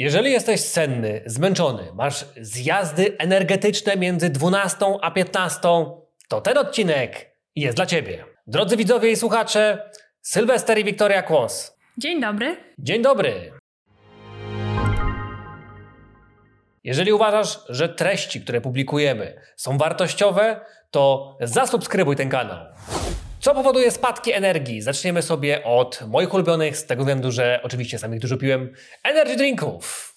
Jeżeli jesteś senny, zmęczony, masz zjazdy energetyczne między 12 a 15, to ten odcinek jest dla Ciebie. Drodzy widzowie i słuchacze, Sylwester i Wiktoria Kłos. Dzień dobry. Dzień dobry. Jeżeli uważasz, że treści, które publikujemy są wartościowe, to zasubskrybuj ten kanał. Co powoduje spadki energii? Zaczniemy sobie od moich ulubionych, z tego względu, że oczywiście sam ich dużo piłem, energy drinków.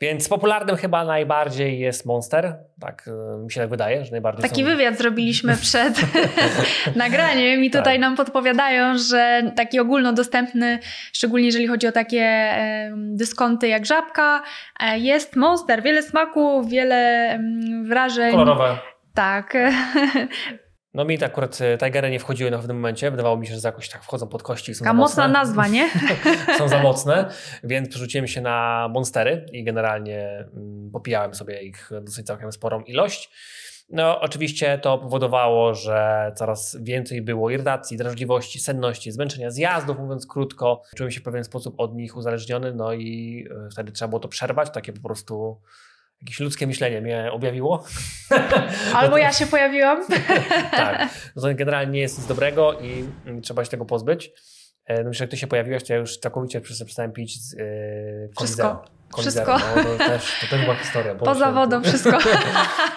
Więc popularnym chyba najbardziej jest Monster. Tak y, mi się tak wydaje, że najbardziej Taki są... wywiad zrobiliśmy przed nagraniem i tutaj Tak. nam podpowiadają, że taki ogólnodostępny, szczególnie jeżeli chodzi o takie dyskonty jak żabka, e, jest Monster. Wiele smaków, wiele wrażeń. kolorowe. Tak. No mi akurat y, Tigery nie wchodziły na pewnym momencie. Wydawało mi się, że jakoś tak wchodzą pod kości Taka mocna nazwa, nie? są za mocne, więc przerzuciłem się na Monstery i generalnie mm, popijałem sobie ich dosyć całkiem sporą ilość. No, oczywiście to powodowało, że coraz więcej było irytacji, drażliwości, senności, zmęczenia, zjazdów, mówiąc krótko. Czułem się w pewien sposób od nich uzależniony, no i e, wtedy trzeba było to przerwać, takie po prostu jakieś ludzkie myślenie mnie objawiło. Albo ja się pojawiłam. tak, no generalnie nie jest nic dobrego i mm, trzeba się tego pozbyć. E, No myślę, że jak ty się pojawiłeś, to ja już całkowicie przestałem pić z yy, Wszystko. Wszystko. No, to, też, to też była historia. Poza wodą wszystko.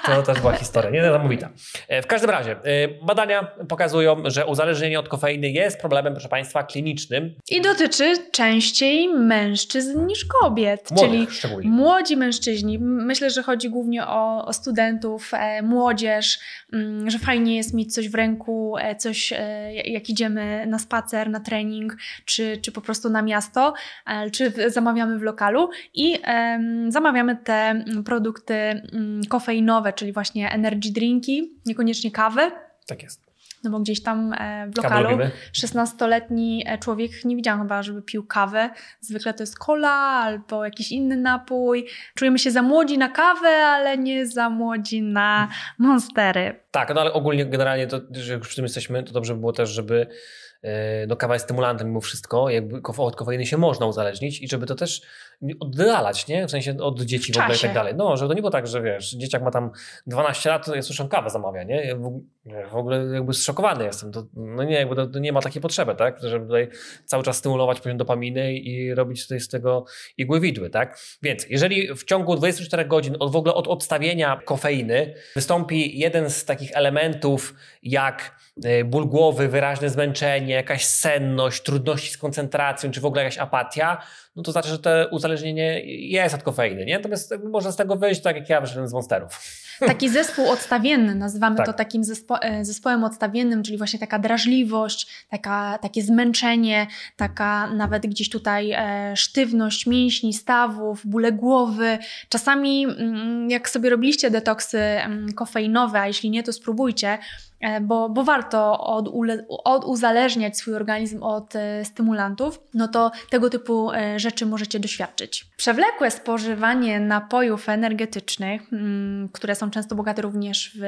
To też była historia, niesamowita. E, W każdym razie, e, badania pokazują, że uzależnienie od kofeiny jest problemem, proszę Państwa, klinicznym. I dotyczy częściej mężczyzn niż kobiet. Młodych czyli szczególnie. Młodzi mężczyźni, m- myślę, że chodzi głównie o, o studentów, e, młodzież, mm, że fajnie jest mieć coś w ręku, e, coś e, jak idziemy na spacer, na trening, czy, czy po prostu na miasto, e, czy w, zamawiamy w lokalu i em, zamawiamy te produkty kofeinowe, czyli właśnie energy drinki, niekoniecznie kawę. Tak jest. No bo gdzieś tam e, w lokalu lubimy. 16-letni e, człowiek nie widziałam chyba, żeby pił kawę. Zwykle to jest cola albo jakiś inny napój. Czujemy się za młodzi na kawę, ale nie za młodzi na monstery. Tak, no ale ogólnie, generalnie, to, że już przy tym jesteśmy, to dobrze by było też, żeby no, kawa jest stymulantem mimo wszystko, jakby od kofeiny się można uzależnić i żeby to też oddalać, nie? W sensie od dzieci w, W ogóle i tak dalej. No, żeby to nie było tak, że wiesz, dzieciak ma tam 12 lat, to ja słyszę kawę zamawia, nie? Ja w, ja w ogóle jakby zszokowany jestem. To, no nie, jakby to, to nie ma takiej potrzeby, tak? Żeby tutaj cały czas stymulować poziom dopaminy i robić tutaj z tego igły widły, tak? Więc jeżeli w ciągu 24 godzin od w ogóle od odstawienia kofeiny wystąpi jeden z takich elementów jak e, ból głowy, wyraźne zmęczenie, jakaś senność, trudności z koncentracją, czy w ogóle jakaś apatia, no to znaczy, że to uzależnienie jest od kofeiny, nie? Natomiast można z tego wyjść, tak jak ja wyszedłem z monsterów. Taki zespół odstawienny, nazywamy Tak. to takim zespo- e, zespołem odstawiennym, czyli właśnie taka drażliwość, taka, takie zmęczenie, taka nawet gdzieś tutaj e, sztywność mięśni, stawów, bóle głowy. Czasami, mm, jak sobie robiliście detoksy mm, kofeinowe, a jeśli nie, to spróbujcie, bo, bo warto od, oduzależniać swój organizm od e, stymulantów, no to tego typu e, rzeczy możecie doświadczyć. Przewlekłe spożywanie napojów energetycznych, mm, które są często bogate również w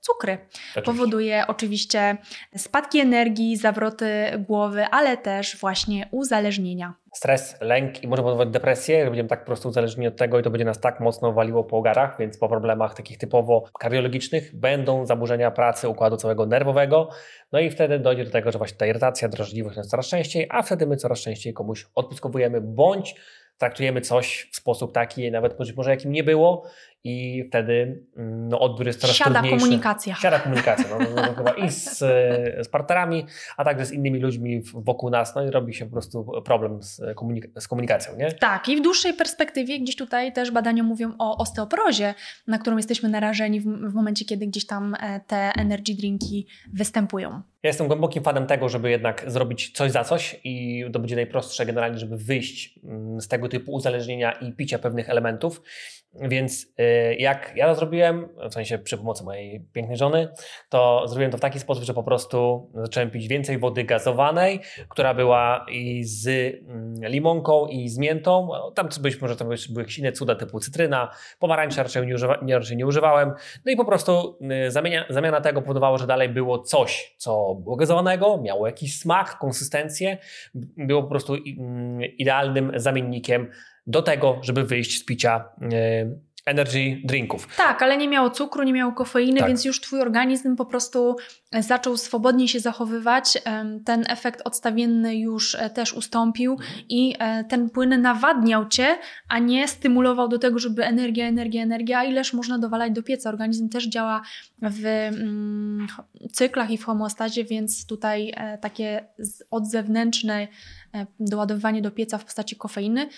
cukry, Oczywiście. powoduje oczywiście spadki energii, zawroty głowy, ale też właśnie uzależnienia. Stres, lęk i może powodować depresję, że będziemy tak po prostu uzależnieni od tego i to będzie nas tak mocno waliło po ogarach, więc po problemach takich typowo kardiologicznych będą zaburzenia pracy układu całego nerwowego, no i wtedy dojdzie do tego, że właśnie ta irytacja, drażliwość nas coraz częściej, a wtedy my coraz częściej komuś odpuskowujemy bądź traktujemy coś w sposób taki, nawet może jakim nie było i wtedy mm, no, odbiór jest coraz Siada trudniejszy. komunikacja. Siada komunikacja, no, no, no, chyba i z, e, z partnerami, a także z innymi ludźmi wokół nas, no i robi się po prostu problem z, komunik- z komunikacją, nie? Tak, i w dłuższej perspektywie gdzieś tutaj też badania mówią o osteoporozie, na którą jesteśmy narażeni w, w momencie, kiedy gdzieś tam e, te energy drinki występują. Ja jestem głębokim fanem tego, żeby jednak zrobić coś za coś i to będzie najprostsze generalnie, żeby wyjść mm, z tego typu uzależnienia i picia pewnych elementów. Więc y, jak ja to zrobiłem, w sensie przy pomocy mojej pięknej żony, to zrobiłem to w taki sposób, że po prostu zacząłem pić więcej wody gazowanej, która była i z mm, limonką i z miętą. Tam być może tam były jakieś inne cuda typu cytryna, pomarańcza raczej nie, używa, nie, raczej nie używałem. No i po prostu y, zamienia, zamiana tego powodowała, że dalej było coś, co było gazowanego, miało jakiś smak, konsystencję, było po prostu mm, idealnym zamiennikiem do tego, żeby wyjść z picia energy drinków. Tak, ale nie miało cukru, nie miało kofeiny, tak. więc już twój organizm po prostu zaczął swobodnie się zachowywać. Ten efekt odstawienny już e, też ustąpił mhm. i e, ten płyn nawadniał cię, a nie stymulował do tego, żeby energia, energia, energia, ileż można dowalać do pieca. Organizm też działa w mm, cyklach i w homeostazie, więc tutaj e, takie odzewnętrzne doładowywanie do pieca w postaci kofeiny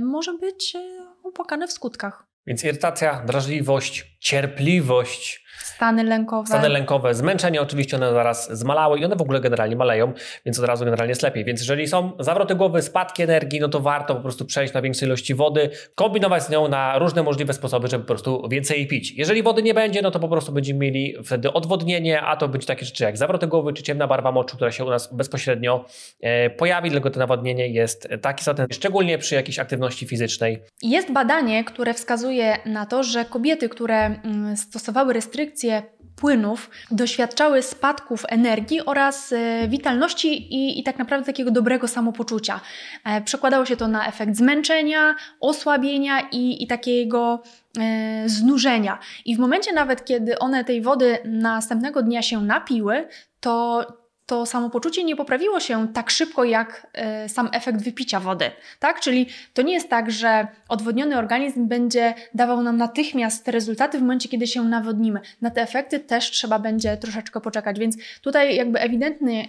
może być upłakane w skutkach. Więc irytacja, drażliwość, cierpliwość, Stany lękowe. Stany lękowe, zmęczenie oczywiście one zaraz zmalały i one w ogóle generalnie maleją, więc od razu generalnie jest lepiej. Więc jeżeli są zawroty głowy, spadki energii, no to warto po prostu przejść na większej ilości wody, kombinować z nią na różne możliwe sposoby, żeby po prostu więcej pić. Jeżeli wody nie będzie, no to po prostu będziemy mieli wtedy odwodnienie, a to będzie takie rzeczy jak zawroty głowy, czy ciemna barwa moczu, która się u nas bezpośrednio e, pojawi, dlatego to nawodnienie jest taki istotne, szczególnie przy jakiejś aktywności fizycznej. Jest badanie, które wskazuje na to, że kobiety, które mm, stosowały restrykcje restrykcje płynów doświadczały spadków energii oraz e, witalności i, i tak naprawdę takiego dobrego samopoczucia. E, przekładało się to na efekt zmęczenia, osłabienia i, i takiego e, znużenia. I w momencie nawet, kiedy one tej wody następnego dnia się napiły, to to samopoczucie nie poprawiło się tak szybko jak y, sam efekt wypicia wody. Tak? Czyli to nie jest tak, że odwodniony organizm będzie dawał nam natychmiast te rezultaty w momencie, kiedy się nawodnimy. Na te efekty też trzeba będzie troszeczkę poczekać, więc tutaj jakby ewidentnie,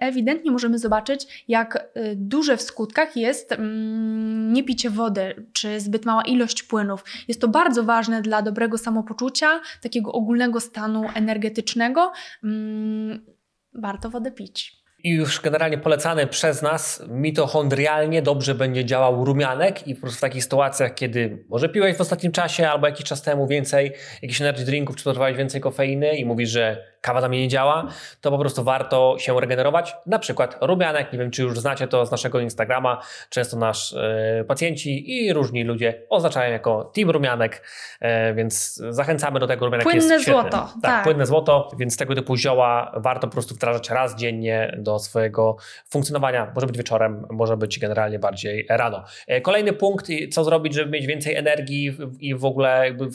ewidentnie możemy zobaczyć, jak y, duże w skutkach jest mm, niepicie wody, czy zbyt mała ilość płynów. Jest to bardzo ważne dla dobrego samopoczucia, takiego ogólnego stanu energetycznego. Mm, warto wodę pić. I już generalnie polecany przez nas mitochondrialnie dobrze będzie działał rumianek i po prostu w takich sytuacjach, kiedy może piłeś w ostatnim czasie albo jakiś czas temu więcej jakichś energy drinków, czy to więcej kofeiny i mówisz, że kawa mnie nie działa, to po prostu warto się regenerować. Na przykład rumianek, nie wiem czy już znacie to z naszego Instagrama, często nasz e, pacjenci i różni ludzie oznaczają jako team rumianek, e, więc zachęcamy do tego. Rumianek płynne jest złoto. Tak, tak, płynne złoto, więc tego typu zioła warto po prostu wdrażać raz dziennie do swojego funkcjonowania. Może być wieczorem, może być generalnie bardziej rano. E, kolejny punkt, co zrobić, żeby mieć więcej energii i w ogóle jakby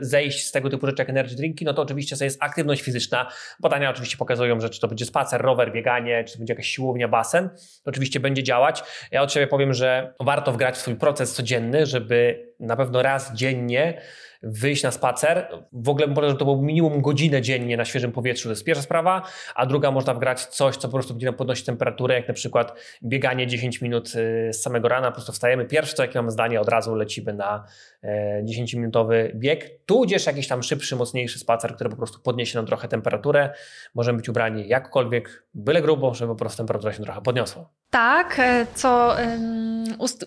zejść z tego typu rzeczy jak energy drinki, no to oczywiście to jest aktywność fizyczna, Badania oczywiście pokazują, że czy to będzie spacer, rower, bieganie, czy to będzie jakaś siłownia, basen, to oczywiście będzie działać. Ja od siebie powiem, że warto wgrać w swój proces codzienny, żeby na pewno raz dziennie wyjść na spacer. W ogóle powiedział, że to było minimum godzinę dziennie na świeżym powietrzu, to jest pierwsza sprawa, a druga można wgrać coś, co po prostu będzie nam podnosić temperaturę, jak na przykład bieganie 10 minut y, z samego rana, po prostu wstajemy, pierwsze co jakie mamy zdanie, od razu lecimy na 10-minutowy e, bieg, tudzież jakiś tam szybszy, mocniejszy spacer, który po prostu podniesie nam trochę temperaturę. Możemy być ubrani jakkolwiek, byle grubo, żeby po prostu temperatura się trochę podniosła. Tak, e, co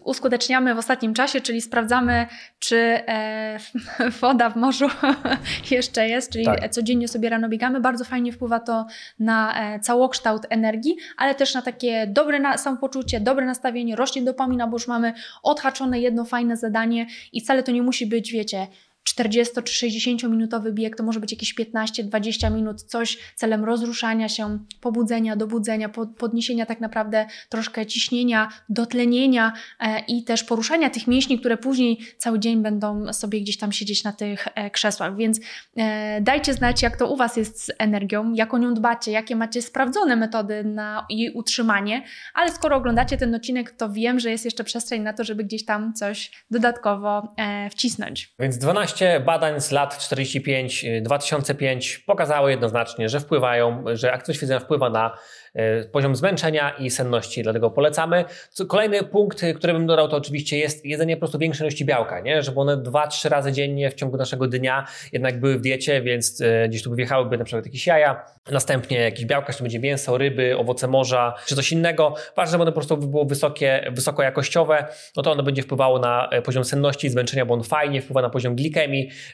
uskuteczniamy w ostatnim czasie, czyli sprawdzamy, czy e, woda w morzu jeszcze jest, czyli tak. codziennie sobie rano biegamy. Bardzo fajnie wpływa to na całokształt energii, ale też na takie dobre samopoczucie, dobre nastawienie, rośnie dopamina, bo już mamy odhaczone jedno fajne zadanie i wcale to nie musi być, wiecie, 40 czy 60 minutowy bieg, to może być jakieś 15-20 minut, coś celem rozruszania się, pobudzenia, dobudzenia, podniesienia tak naprawdę troszkę ciśnienia, dotlenienia e, i też poruszania tych mięśni, które później cały dzień będą sobie gdzieś tam siedzieć na tych e, krzesłach. Więc e, dajcie znać, jak to u Was jest z energią, jak o nią dbacie, jakie macie sprawdzone metody na jej utrzymanie, ale skoro oglądacie ten odcinek, to wiem, że jest jeszcze przestrzeń na to, żeby gdzieś tam coś dodatkowo wcisnąć. Więc 12 12 badań z lat 45-2005 pokazały jednoznacznie, że wpływają, że aktywność fizyczna wpływa na E, poziom zmęczenia i senności, dlatego polecamy. Kolejny punkt, który bym dodał, to oczywiście jest jedzenie po prostu większej ilości białka, nie? żeby one 2-3 razy dziennie w ciągu naszego dnia jednak były w diecie, więc gdzieś tu wjechałyby na przykład jakieś jaja, następnie jakieś białka, czy to będzie mięso, ryby, owoce morza, czy coś innego. Ważne, żeby one po prostu było wysokie, wysokojakościowe, no to ono będzie wpływało na poziom senności i zmęczenia, bo on fajnie wpływa na poziom glikemii.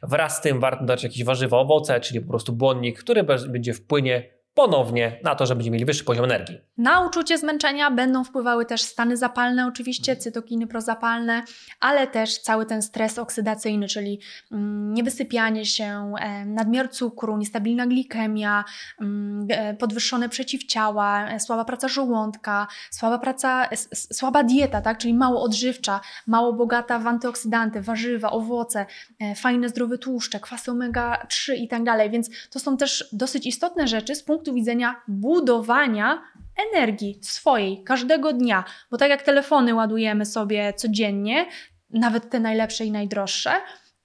Wraz z tym warto dać jakieś warzywa, owoce, czyli po prostu błonnik, który będzie wpłynie ponownie na to, że będziemy mieli wyższy poziom energii. Na uczucie zmęczenia będą wpływały też stany zapalne, oczywiście, cytokiny prozapalne, ale też cały ten stres oksydacyjny, czyli mm, niewysypianie się, e, nadmiar cukru, niestabilna glikemia, mm, e, podwyższone przeciwciała, e, słaba praca żołądka, słaba praca, słaba dieta, tak? czyli mało odżywcza, mało bogata w antyoksydanty, warzywa, owoce, fajne, zdrowe tłuszcze, kwasy omega-3 i tak dalej. Więc to są też dosyć istotne rzeczy z punktu punktu widzenia budowania energii swojej każdego dnia, bo tak jak telefony ładujemy sobie codziennie, nawet te najlepsze i najdroższe,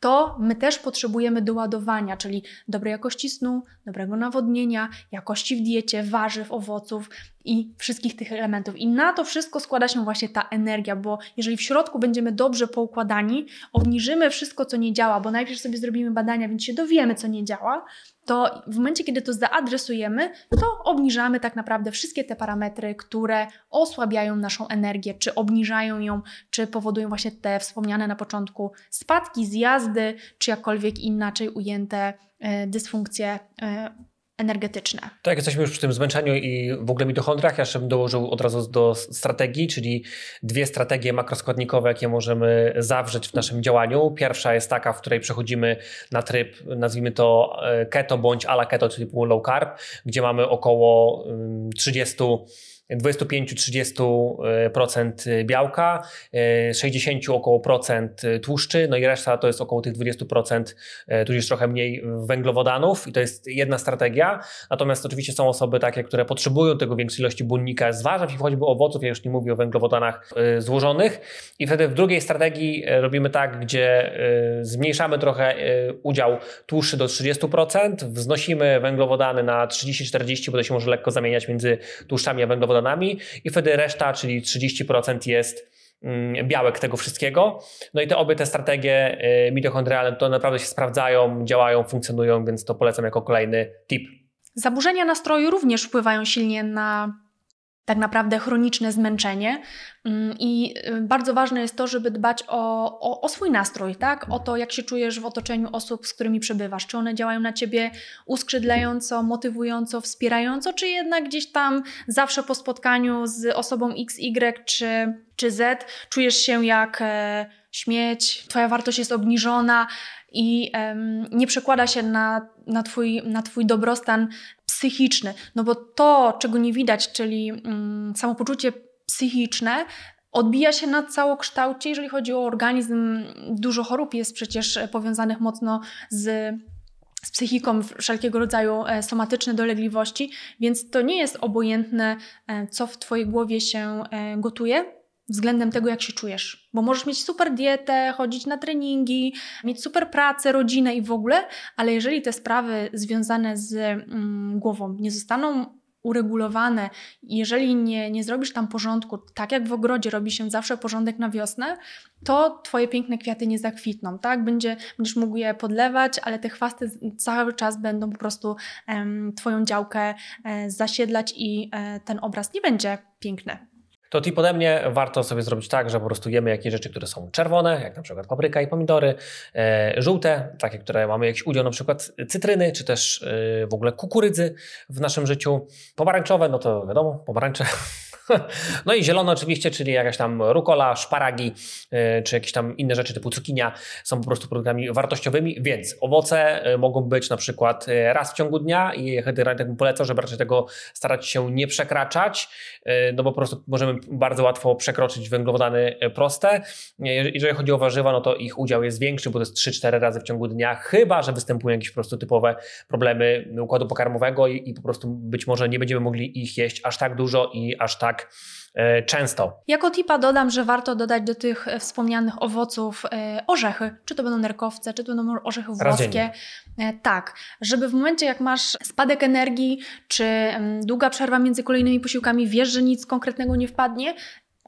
to my też potrzebujemy doładowania, czyli dobrej jakości snu, dobrego nawodnienia, jakości w diecie, warzyw, owoców i wszystkich tych elementów. I na to wszystko składa się właśnie ta energia, bo jeżeli w środku będziemy dobrze poukładani, obniżymy wszystko, co nie działa, bo najpierw sobie zrobimy badania, więc się dowiemy, co nie działa, to w momencie, kiedy to zaadresujemy, to obniżamy tak naprawdę wszystkie te parametry, które osłabiają naszą energię, czy obniżają ją, czy powodują właśnie te wspomniane na początku spadki, zjazdy, czy jakkolwiek inaczej ujęte e, dysfunkcje e, energetyczne. Tak, jesteśmy już przy tym zmęczeniu i w ogóle mitochondriach. Ja jeszcze bym dołożył od razu do strategii, czyli dwie strategie makroskładnikowe, jakie możemy zawrzeć w naszym działaniu. Pierwsza jest taka, w której przechodzimy na tryb, nazwijmy to e, keto bądź ala keto, czyli low carb, gdzie mamy około 30 25-30% białka, 60 około procent tłuszczy, no i reszta to jest około tych 20%, tudzież trochę mniej węglowodanów i to jest jedna strategia. Natomiast oczywiście są osoby takie, które potrzebują tego większej ilości błonnika z warzyw i choćby owoców, ja już nie mówię o węglowodanach złożonych. I wtedy w drugiej strategii robimy tak, gdzie zmniejszamy trochę udział tłuszczy do 30%, wznosimy węglowodany na 30-40, bo to się może lekko zamieniać między tłuszczami a węglowodanami i wtedy reszta, czyli 30% jest mm, białek tego wszystkiego. No i te obie te strategie y, mitochondrialne to naprawdę się sprawdzają, działają, funkcjonują, więc to polecam jako kolejny tip. Zaburzenia nastroju również wpływają silnie na tak naprawdę chroniczne zmęczenie. Mm, I y, bardzo ważne jest to, żeby dbać o, o, o, swój nastrój, tak? o to, jak się czujesz w otoczeniu osób, z którymi przebywasz. Czy one działają na ciebie uskrzydlająco, motywująco, wspierająco, czy jednak gdzieś tam zawsze po spotkaniu z osobą X, Y czy, czy Z czujesz się jak e, śmieć, twoja wartość jest obniżona i nie przekłada się na, na, twój, na twój dobrostan psychiczny. No bo to, czego nie widać, czyli mm, samopoczucie psychiczne, odbija się na całokształcie, jeżeli chodzi o organizm. Dużo chorób jest przecież powiązanych mocno z z psychiką wszelkiego rodzaju e, somatyczne dolegliwości, więc to nie jest obojętne, e, co w Twojej głowie się e, gotuje, względem tego, jak się czujesz. Bo możesz mieć super dietę, chodzić na treningi, mieć super pracę, rodzinę i w ogóle, ale jeżeli te sprawy związane z mm, głową nie zostaną uregulowane, jeżeli nie, nie zrobisz tam porządku, tak jak w ogrodzie robi się zawsze porządek na wiosnę, to Twoje piękne kwiaty nie zakwitną, tak? Będzie, będziesz mógł je podlewać, ale te chwasty cały czas będą po prostu em, Twoją działkę e, zasiedlać i e, ten obraz nie będzie piękny. To tip ode mnie, warto sobie zrobić tak, że po prostu jemy jakieś rzeczy, które są czerwone, jak na przykład papryka i pomidory, e, żółte, takie, które mamy jakiś udział, na przykład cytryny, czy też e, w ogóle kukurydzy w naszym życiu. Pomarańczowe, no to wiadomo, pomarańcze No i zielone oczywiście, czyli jakaś tam rukola, szparagi, e, czy jakieś tam inne rzeczy typu cukinia są po prostu produktami wartościowymi, więc owoce e, mogą być na przykład e, raz w ciągu dnia i bym polecał, żeby raczej tego starać się nie przekraczać, no bo po prostu możemy bardzo łatwo przekroczyć węglowodany proste. Jeżeli chodzi o warzywa, no to ich udział jest większy, bo to jest 3-4 razy w ciągu dnia, chyba, że występują jakieś po prostu typowe problemy układu pokarmowego i po prostu być może nie będziemy mogli ich jeść aż tak dużo i aż tak tak często. Jako tipa dodam, że warto dodać do tych e, wspomnianych owoców e, orzechy, czy to będą nerkowce, czy to będą orzechy włoskie. Tak, żeby w momencie jak masz spadek energii, czy mm, długa przerwa między kolejnymi posiłkami, wiesz, że nic konkretnego nie wpadnie,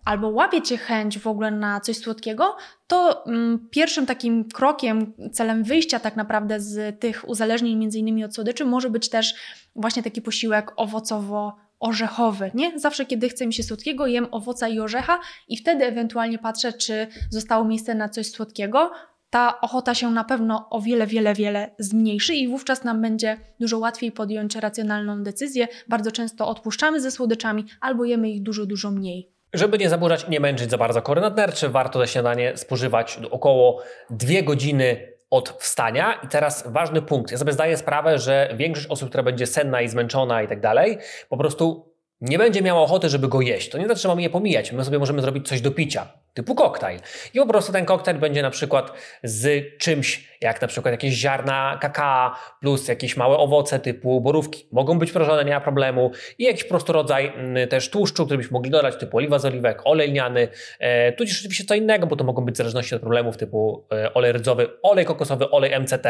albo łapie cię chęć w ogóle na coś słodkiego, to mm, pierwszym takim krokiem, celem wyjścia tak naprawdę z tych uzależnień, między innymi od słodyczy, może być też właśnie taki posiłek owocowo orzechowy, nie? Zawsze, kiedy chce mi się słodkiego, jem owoca i orzecha i wtedy ewentualnie patrzę, czy zostało miejsce na coś słodkiego. ta ochota się na pewno o wiele, wiele, wiele zmniejszy i wówczas nam będzie dużo łatwiej podjąć racjonalną decyzję. Bardzo często odpuszczamy ze słodyczami albo jemy ich dużo, dużo mniej. Żeby nie zaburzać i nie męczyć za bardzo kory nadnerczy, warto za śniadanie spożywać około 2 godziny od wstania. I teraz ważny punkt. Ja sobie zdaję sprawę, że większość osób, która będzie senna i zmęczona i tak dalej, po prostu nie będzie miała ochoty, żeby go jeść. To nie znaczy, że mamy je pomijać. My sobie możemy zrobić coś do picia, typu koktajl. I po prostu ten koktajl będzie na przykład z czymś, jak na przykład jakieś ziarna kakao plus jakieś małe owoce typu borówki. Mogą być proszone, nie ma problemu. I jakiś po prostu rodzaj mm, też tłuszczu, który byśmy mogli dodać, typu oliwa z oliwek, olej lniany, e, tudzież oczywiście co innego, bo to mogą być w zależności od problemów typu e, olej rdzowy, olej kokosowy, olej MCT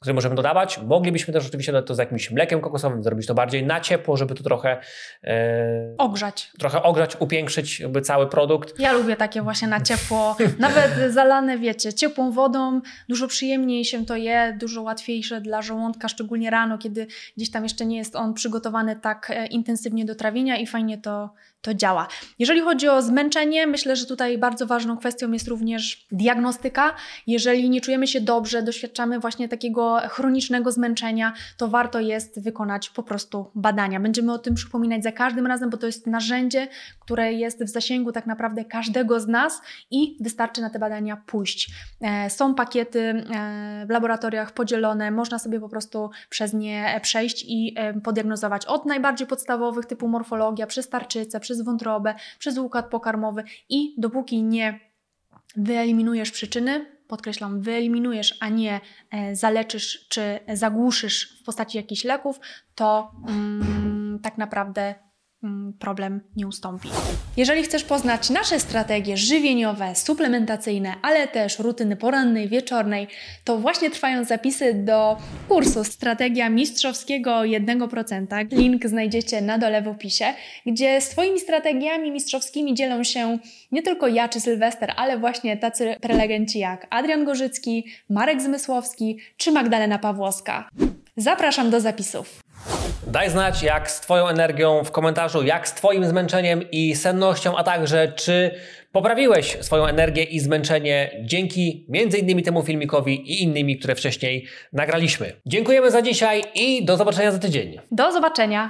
który możemy dodawać. Moglibyśmy też oczywiście dodać to z jakimś mlekiem kokosowym, zrobić to bardziej na ciepło, żeby to trochę e, ogrzać. Trochę ogrzać, upiększyć jakby cały produkt. Ja lubię takie właśnie na ciepło, nawet zalane, wiecie, ciepłą wodą. Dużo przyjemniej się to je, dużo łatwiejsze dla żołądka, szczególnie rano, kiedy gdzieś tam jeszcze nie jest on przygotowany tak e, intensywnie do trawienia i fajnie to to działa. Jeżeli chodzi o zmęczenie, myślę, że tutaj bardzo ważną kwestią jest również diagnostyka. Jeżeli nie czujemy się dobrze, doświadczamy właśnie takiego chronicznego zmęczenia, to warto jest wykonać po prostu badania. Będziemy o tym przypominać za każdym razem, bo to jest narzędzie, które jest w zasięgu tak naprawdę każdego z nas i wystarczy na te badania pójść. E, są pakiety e, w laboratoriach podzielone, można sobie po prostu przez nie przejść i e, podiagnozować od najbardziej podstawowych typu morfologia, przez tarczycę, przez wątrobę, przez układ pokarmowy i dopóki nie wyeliminujesz przyczyny, podkreślam, wyeliminujesz, a nie zaleczysz czy zagłuszysz w postaci jakichś leków, to mm, tak naprawdę problem nie ustąpi. Jeżeli chcesz poznać nasze strategie żywieniowe, suplementacyjne, ale też rutyny porannej, wieczornej, to właśnie trwają zapisy do kursu Strategia Mistrzowskiego 1%. Link znajdziecie na dole w opisie, gdzie swoimi strategiami mistrzowskimi dzielą się nie tylko ja czy Sylwester, ale właśnie tacy prelegenci jak Adrian Gorzycki, Marek Zmysłowski czy Magdalena Pawłowska. Zapraszam do zapisów. Daj znać, jak z Twoją energią w komentarzu, jak z Twoim zmęczeniem i sennością, a także czy poprawiłeś swoją energię i zmęczenie dzięki innymi temu filmikowi i innymi, które wcześniej nagraliśmy. Dziękujemy za dzisiaj i do zobaczenia za tydzień. Do zobaczenia.